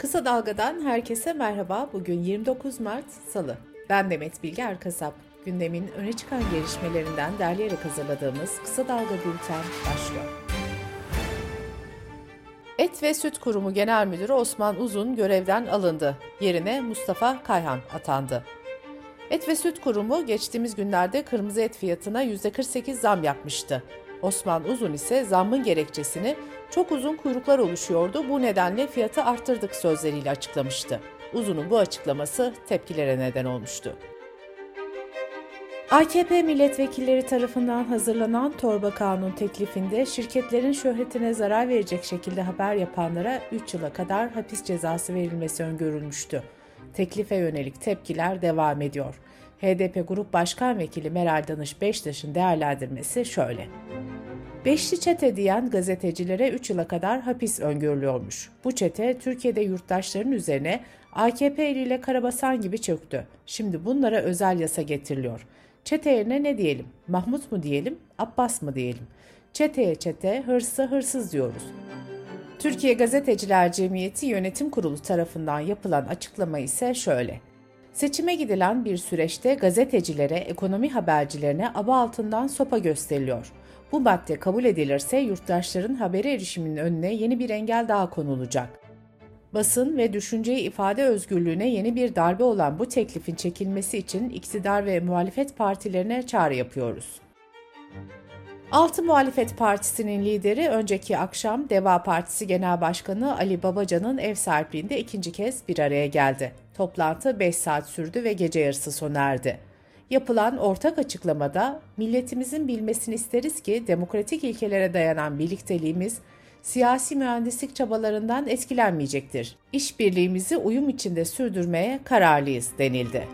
Kısa Dalga'dan herkese merhaba. Bugün 29 Mart Salı. Ben Demet Bilge Erkasap. Gündemin öne çıkan gelişmelerinden derleyerek hazırladığımız Kısa Dalga Bülten başlıyor. Et ve Süt Kurumu Genel Müdürü Osman Uzun görevden alındı. Yerine Mustafa Kayhan atandı. Et ve Süt Kurumu geçtiğimiz günlerde kırmızı et fiyatına %48 zam yapmıştı. Osman Uzun ise zammın gerekçesini çok uzun kuyruklar oluşuyordu bu nedenle fiyatı arttırdık sözleriyle açıklamıştı. Uzun'un bu açıklaması tepkilere neden olmuştu. AKP milletvekilleri tarafından hazırlanan torba kanun teklifinde şirketlerin şöhretine zarar verecek şekilde haber yapanlara 3 yıla kadar hapis cezası verilmesi öngörülmüştü. Teklife yönelik tepkiler devam ediyor. HDP Grup Başkan Vekili Meral Danış Beştaş'ın değerlendirmesi şöyle. Beşli çete diyen gazetecilere 3 yıla kadar hapis öngörülüyormuş. Bu çete Türkiye'de yurttaşların üzerine AKP eliyle karabasan gibi çöktü. Şimdi bunlara özel yasa getiriliyor. Çete yerine ne diyelim? Mahmut mu diyelim, Abbas mı diyelim? Çeteye çete, hırsı hırsız diyoruz. Türkiye Gazeteciler Cemiyeti Yönetim Kurulu tarafından yapılan açıklama ise şöyle. Seçime gidilen bir süreçte gazetecilere, ekonomi habercilerine aba altından sopa gösteriliyor. Bu madde kabul edilirse yurttaşların habere erişiminin önüne yeni bir engel daha konulacak. Basın ve düşünceyi ifade özgürlüğüne yeni bir darbe olan bu teklifin çekilmesi için iktidar ve muhalefet partilerine çağrı yapıyoruz. Altı Muhalefet Partisi'nin lideri önceki akşam Deva Partisi Genel Başkanı Ali Babacan'ın ev sahipliğinde ikinci kez bir araya geldi. Toplantı 5 saat sürdü ve gece yarısı sona erdi. Yapılan ortak açıklamada milletimizin bilmesini isteriz ki demokratik ilkelere dayanan birlikteliğimiz siyasi mühendislik çabalarından etkilenmeyecektir. İşbirliğimizi uyum içinde sürdürmeye kararlıyız denildi.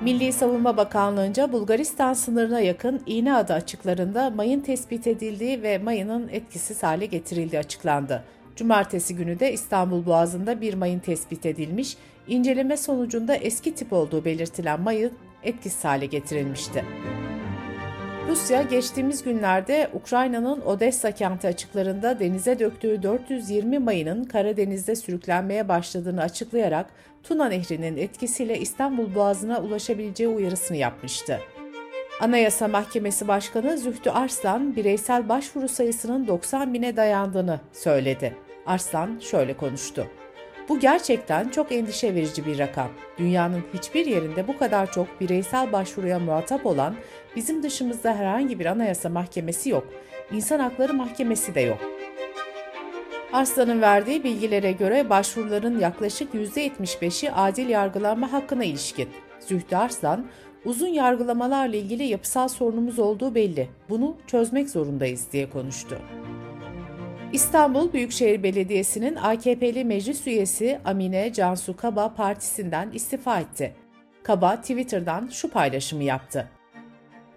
Milli Savunma Bakanlığı'nca Bulgaristan sınırına yakın İğneada açıklarında mayın tespit edildiği ve mayının etkisiz hale getirildiği açıklandı. Cumartesi günü de İstanbul Boğazı'nda bir mayın tespit edilmiş, inceleme sonucunda eski tip olduğu belirtilen mayın etkisiz hale getirilmişti. Rusya geçtiğimiz günlerde Ukrayna'nın Odessa kenti açıklarında denize döktüğü 420 mayının Karadeniz'de sürüklenmeye başladığını açıklayarak Tuna Nehri'nin etkisiyle İstanbul Boğazı'na ulaşabileceği uyarısını yapmıştı. Anayasa Mahkemesi Başkanı Zühtü Arslan, bireysel başvuru sayısının 90 bine dayandığını söyledi. Arslan şöyle konuştu. Bu gerçekten çok endişe verici bir rakam. Dünyanın hiçbir yerinde bu kadar çok bireysel başvuruya muhatap olan bizim dışımızda herhangi bir anayasa mahkemesi yok. İnsan Hakları Mahkemesi de yok. Arslan'ın verdiği bilgilere göre başvuruların yaklaşık %75'i adil yargılanma hakkına ilişkin. Zühtü Arslan, uzun yargılamalarla ilgili yapısal sorunumuz olduğu belli. Bunu çözmek zorundayız diye konuştu. İstanbul Büyükşehir Belediyesi'nin AKP'li meclis üyesi Amine Cansu Kaba partisinden istifa etti. Kaba Twitter'dan şu paylaşımı yaptı.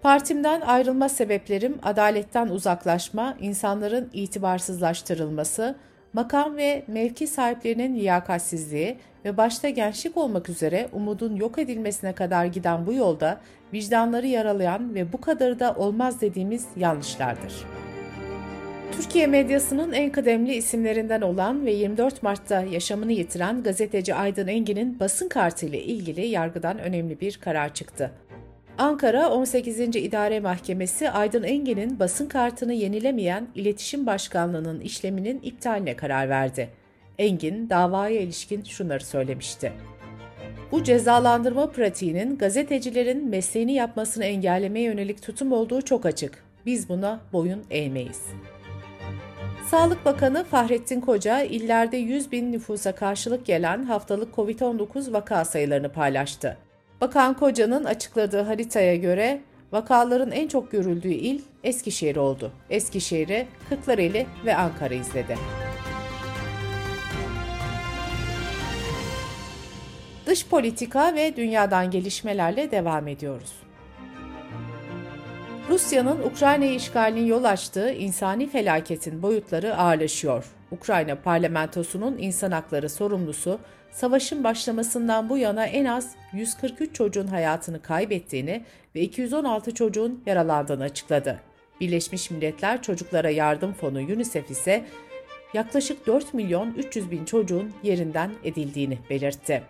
Partimden ayrılma sebeplerim adaletten uzaklaşma, insanların itibarsızlaştırılması, makam ve mevki sahiplerinin liyakatsizliği ve başta gençlik olmak üzere umudun yok edilmesine kadar giden bu yolda vicdanları yaralayan ve bu kadarı da olmaz dediğimiz yanlışlardır.'' Türkiye medyasının en kıdemli isimlerinden olan ve 24 Mart'ta yaşamını yitiren gazeteci Aydın Engin'in basın kartı ile ilgili yargıdan önemli bir karar çıktı. Ankara 18. İdare Mahkemesi Aydın Engin'in basın kartını yenilemeyen İletişim Başkanlığı'nın işleminin iptaline karar verdi. Engin davaya ilişkin şunları söylemişti. Bu cezalandırma pratiğinin gazetecilerin mesleğini yapmasını engellemeye yönelik tutum olduğu çok açık. Biz buna boyun eğmeyiz. Sağlık Bakanı Fahrettin Koca, illerde 100 bin nüfusa karşılık gelen haftalık COVID-19 vaka sayılarını paylaştı. Bakan Koca'nın açıkladığı haritaya göre vakaların en çok görüldüğü il Eskişehir oldu. Eskişehir'i Kırklareli ve Ankara izledi. Dış politika ve dünyadan gelişmelerle devam ediyoruz. Rusya'nın Ukrayna'yı işgalinin yol açtığı insani felaketin boyutları ağırlaşıyor. Ukrayna parlamentosunun insan hakları sorumlusu savaşın başlamasından bu yana en az 143 çocuğun hayatını kaybettiğini ve 216 çocuğun yaralandığını açıkladı. Birleşmiş Milletler Çocuklara Yardım Fonu UNICEF ise yaklaşık 4 milyon 300 bin çocuğun yerinden edildiğini belirtti.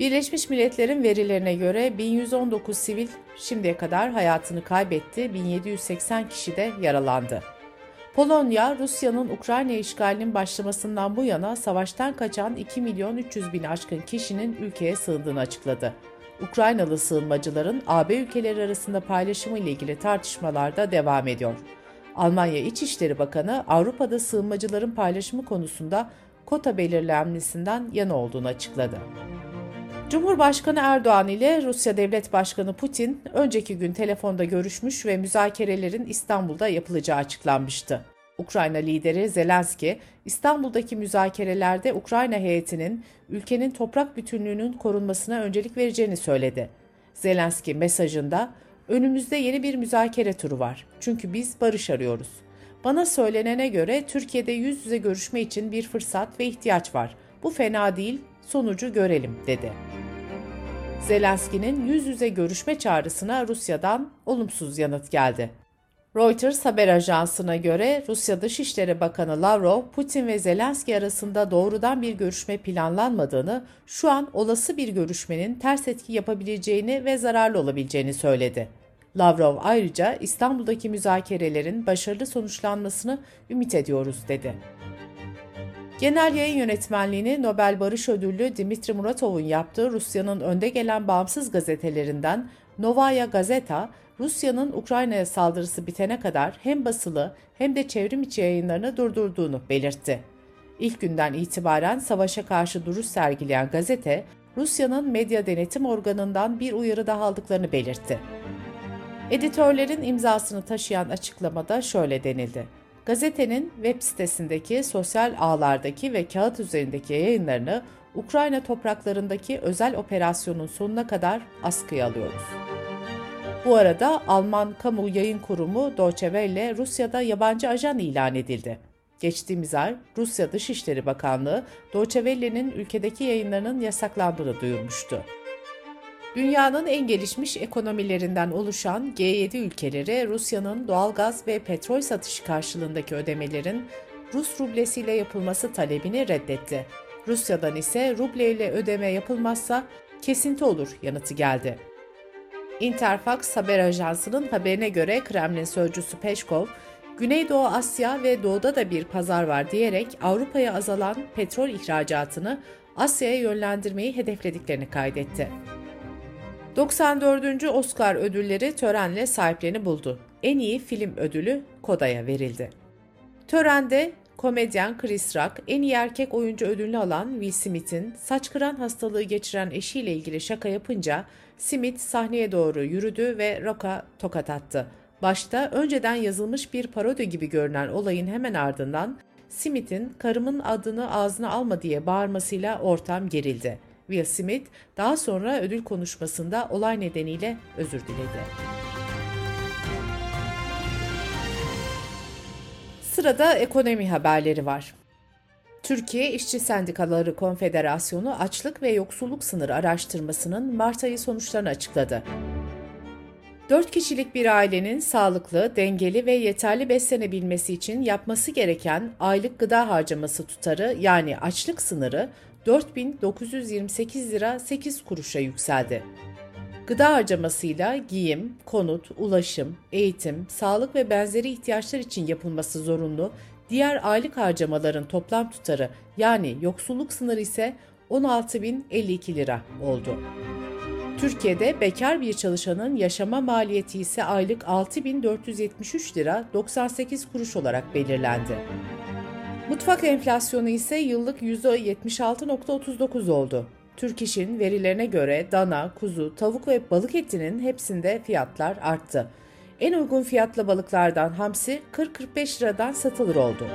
Birleşmiş Milletler'in verilerine göre 1119 sivil şimdiye kadar hayatını kaybetti, 1780 kişi de yaralandı. Polonya, Rusya'nın Ukrayna işgalinin başlamasından bu yana savaştan kaçan 2 milyon 300 bin aşkın kişinin ülkeye sığındığını açıkladı. Ukraynalı sığınmacıların AB ülkeleri arasında paylaşımı ile ilgili tartışmalar da devam ediyor. Almanya İçişleri Bakanı Avrupa'da sığınmacıların paylaşımı konusunda kota belirlenmesinden yana olduğunu açıkladı. Cumhurbaşkanı Erdoğan ile Rusya Devlet Başkanı Putin önceki gün telefonda görüşmüş ve müzakerelerin İstanbul'da yapılacağı açıklanmıştı. Ukrayna lideri Zelenski, İstanbul'daki müzakerelerde Ukrayna heyetinin ülkenin toprak bütünlüğünün korunmasına öncelik vereceğini söyledi. Zelenski mesajında, önümüzde yeni bir müzakere turu var. Çünkü biz barış arıyoruz. Bana söylenene göre Türkiye'de yüz yüze görüşme için bir fırsat ve ihtiyaç var. Bu fena değil, sonucu görelim, dedi. Zelenski'nin yüz yüze görüşme çağrısına Rusya'dan olumsuz yanıt geldi. Reuters haber ajansına göre Rusya Dışişleri Bakanı Lavrov, Putin ve Zelenski arasında doğrudan bir görüşme planlanmadığını, şu an olası bir görüşmenin ters etki yapabileceğini ve zararlı olabileceğini söyledi. Lavrov ayrıca İstanbul'daki müzakerelerin başarılı sonuçlanmasını ümit ediyoruz dedi. Genel yayın yönetmenliğini Nobel Barış Ödüllü Dimitri Muratov'un yaptığı Rusya'nın önde gelen bağımsız gazetelerinden Novaya Gazeta, Rusya'nın Ukrayna'ya saldırısı bitene kadar hem basılı hem de çevrim içi yayınlarını durdurduğunu belirtti. İlk günden itibaren savaşa karşı duruş sergileyen gazete, Rusya'nın medya denetim organından bir uyarı daha aldıklarını belirtti. Editörlerin imzasını taşıyan açıklamada şöyle denildi. Gazetenin web sitesindeki, sosyal ağlardaki ve kağıt üzerindeki yayınlarını Ukrayna topraklarındaki özel operasyonun sonuna kadar askıya alıyoruz. Bu arada Alman kamu yayın kurumu Deutsche Welle Rusya'da yabancı ajan ilan edildi. Geçtiğimiz ay Rusya Dışişleri Bakanlığı Deutsche Welle'nin ülkedeki yayınlarının yasaklandığını duyurmuştu. Dünyanın en gelişmiş ekonomilerinden oluşan G7 ülkeleri Rusya'nın doğalgaz ve petrol satışı karşılığındaki ödemelerin Rus rublesiyle yapılması talebini reddetti. Rusya'dan ise ruble ile ödeme yapılmazsa kesinti olur yanıtı geldi. Interfax haber ajansının haberine göre Kremlin sözcüsü Peşkov, Güneydoğu Asya ve Doğu'da da bir pazar var diyerek Avrupa'ya azalan petrol ihracatını Asya'ya yönlendirmeyi hedeflediklerini kaydetti. 94. Oscar ödülleri törenle sahiplerini buldu. En iyi film ödülü Koda'ya verildi. Törende komedyen Chris Rock, en iyi erkek oyuncu ödülünü alan Will Smith'in saç kıran hastalığı geçiren eşiyle ilgili şaka yapınca Smith sahneye doğru yürüdü ve Rock'a tokat attı. Başta önceden yazılmış bir parodi gibi görünen olayın hemen ardından Smith'in karımın adını ağzına alma diye bağırmasıyla ortam gerildi. Will Smith daha sonra ödül konuşmasında olay nedeniyle özür diledi. Sırada ekonomi haberleri var. Türkiye İşçi Sendikaları Konfederasyonu açlık ve yoksulluk sınırı araştırmasının Mart ayı sonuçlarını açıkladı. 4 kişilik bir ailenin sağlıklı, dengeli ve yeterli beslenebilmesi için yapması gereken aylık gıda harcaması tutarı yani açlık sınırı 4928 lira 8 kuruşa yükseldi. Gıda harcamasıyla giyim, konut, ulaşım, eğitim, sağlık ve benzeri ihtiyaçlar için yapılması zorunlu diğer aylık harcamaların toplam tutarı yani yoksulluk sınırı ise 16.052 lira oldu. Türkiye'de bekar bir çalışanın yaşama maliyeti ise aylık 6.473 lira 98 kuruş olarak belirlendi. Mutfak enflasyonu ise yıllık %76.39 oldu. Türk İş'in verilerine göre dana, kuzu, tavuk ve balık etinin hepsinde fiyatlar arttı. En uygun fiyatlı balıklardan hamsi 40-45 liradan satılır oldu.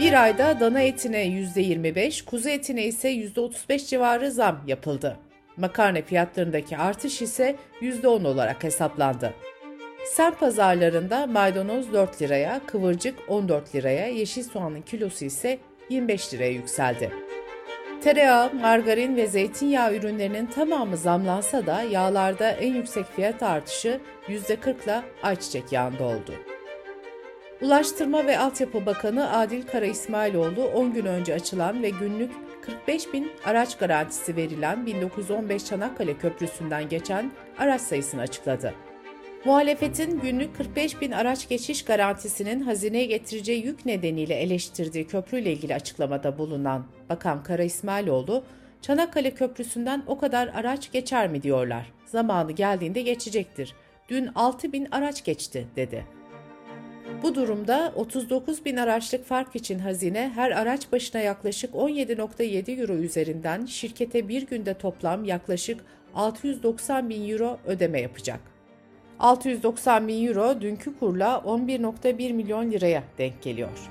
Bir ayda dana etine %25, kuzu etine ise %35 civarı zam yapıldı. Makarna fiyatlarındaki artış ise %10 olarak hesaplandı. Sen pazarlarında maydanoz 4 liraya, kıvırcık 14 liraya, yeşil soğanın kilosu ise 25 liraya yükseldi. Tereyağı, margarin ve zeytinyağı ürünlerinin tamamı zamlansa da yağlarda en yüksek fiyat artışı %40 ile ayçiçek yağında oldu. Ulaştırma ve Altyapı Bakanı Adil Kara İsmailoğlu 10 gün önce açılan ve günlük 45 bin araç garantisi verilen 1915 Çanakkale Köprüsü'nden geçen araç sayısını açıkladı. Muhalefetin günlük 45 bin araç geçiş garantisinin hazineye getireceği yük nedeniyle eleştirdiği köprüyle ilgili açıklamada bulunan Bakan Kara İsmailoğlu, Çanakkale Köprüsü'nden o kadar araç geçer mi diyorlar. Zamanı geldiğinde geçecektir. Dün 6 bin araç geçti dedi. Bu durumda 39 bin araçlık fark için hazine her araç başına yaklaşık 17.7 euro üzerinden şirkete bir günde toplam yaklaşık 690 bin euro ödeme yapacak. 690 bin euro dünkü kurla 11.1 milyon liraya denk geliyor.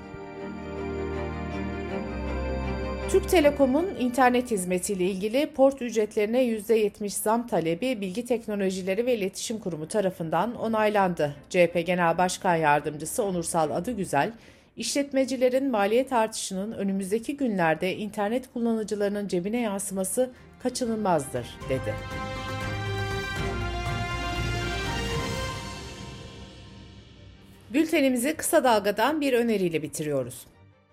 Türk Telekom'un internet hizmetiyle ilgili port ücretlerine %70 zam talebi Bilgi Teknolojileri ve İletişim Kurumu tarafından onaylandı. CHP Genel Başkan Yardımcısı Onursal Adıgüzel, işletmecilerin maliyet artışının önümüzdeki günlerde internet kullanıcılarının cebine yansıması kaçınılmazdır, dedi. Bültenimizi kısa dalgadan bir öneriyle bitiriyoruz.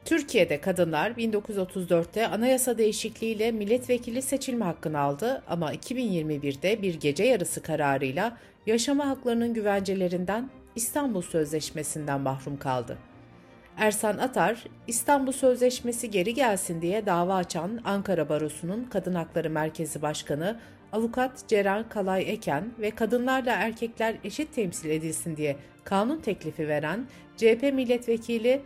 Türkiye'de kadınlar 1934'te anayasa değişikliğiyle milletvekili seçilme hakkını aldı ama 2021'de bir gece yarısı kararıyla yaşama haklarının güvencelerinden İstanbul Sözleşmesi'nden mahrum kaldı. Ersan Atar, İstanbul Sözleşmesi geri gelsin diye dava açan Ankara Barosu'nun Kadın Hakları Merkezi Başkanı Avukat Ceren Kalay Eken ve kadınlarla erkekler eşit temsil edilsin diye kanun teklifi veren CHP milletvekili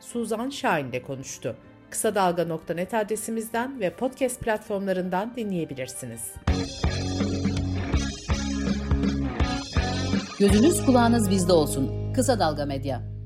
Suzan Şahin ile konuştu. Kısa Dalga.net adresimizden ve podcast platformlarından dinleyebilirsiniz. Gözünüz kulağınız bizde olsun. Kısa Dalga Medya.